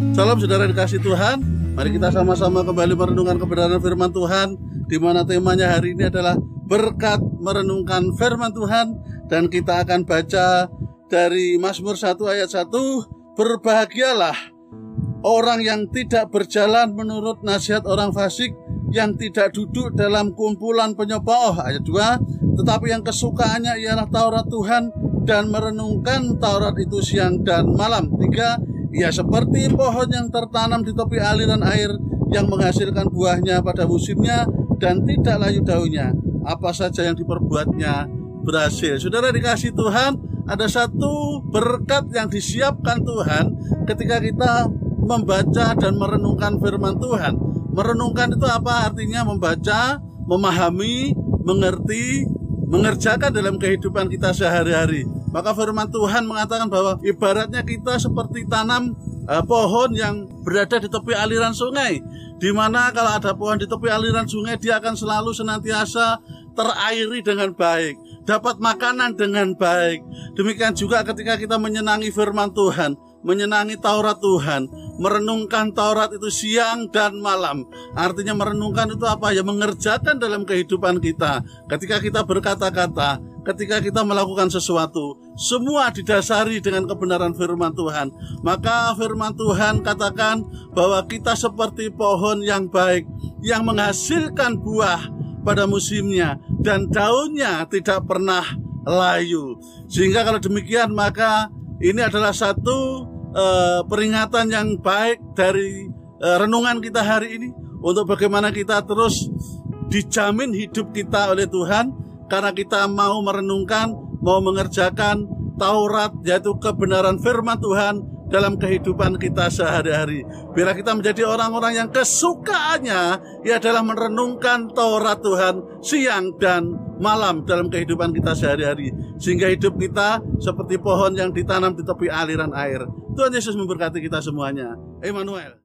Salam saudara dikasih Tuhan. Mari kita sama-sama kembali merenungkan kebenaran firman Tuhan di mana temanya hari ini adalah berkat merenungkan firman Tuhan. Dan kita akan baca dari Mazmur 1 ayat 1 berbahagialah orang yang tidak berjalan menurut nasihat orang fasik yang tidak duduk dalam kumpulan penyepooh ayat 2 tetapi yang kesukaannya ialah Taurat Tuhan dan merenungkan Taurat itu siang dan malam. Tiga ia seperti pohon yang tertanam di tepi aliran air yang menghasilkan buahnya pada musimnya dan tidak layu daunnya. Apa saja yang diperbuatnya berhasil. Saudara dikasih Tuhan, ada satu berkat yang disiapkan Tuhan ketika kita membaca dan merenungkan firman Tuhan. Merenungkan itu apa? Artinya membaca, memahami, mengerti, mengerjakan dalam kehidupan kita sehari-hari. Maka firman Tuhan mengatakan bahwa ibaratnya kita seperti tanam uh, pohon yang berada di tepi aliran sungai. Di mana kalau ada pohon di tepi aliran sungai dia akan selalu senantiasa terairi dengan baik, dapat makanan dengan baik. Demikian juga ketika kita menyenangi firman Tuhan, menyenangi Taurat Tuhan, merenungkan Taurat itu siang dan malam. Artinya merenungkan itu apa ya? Mengerjakan dalam kehidupan kita. Ketika kita berkata-kata, ketika kita melakukan sesuatu, semua didasari dengan kebenaran firman Tuhan. Maka firman Tuhan katakan bahwa kita seperti pohon yang baik yang menghasilkan buah pada musimnya dan daunnya tidak pernah layu. Sehingga kalau demikian maka ini adalah satu uh, peringatan yang baik dari uh, renungan kita hari ini untuk bagaimana kita terus dijamin hidup kita oleh Tuhan karena kita mau merenungkan, mau mengerjakan Taurat yaitu kebenaran firman Tuhan dalam kehidupan kita sehari-hari. Biar kita menjadi orang-orang yang kesukaannya ia adalah merenungkan Taurat Tuhan siang dan malam dalam kehidupan kita sehari-hari. Sehingga hidup kita seperti pohon yang ditanam di tepi aliran air. Tuhan Yesus memberkati kita semuanya. Emmanuel.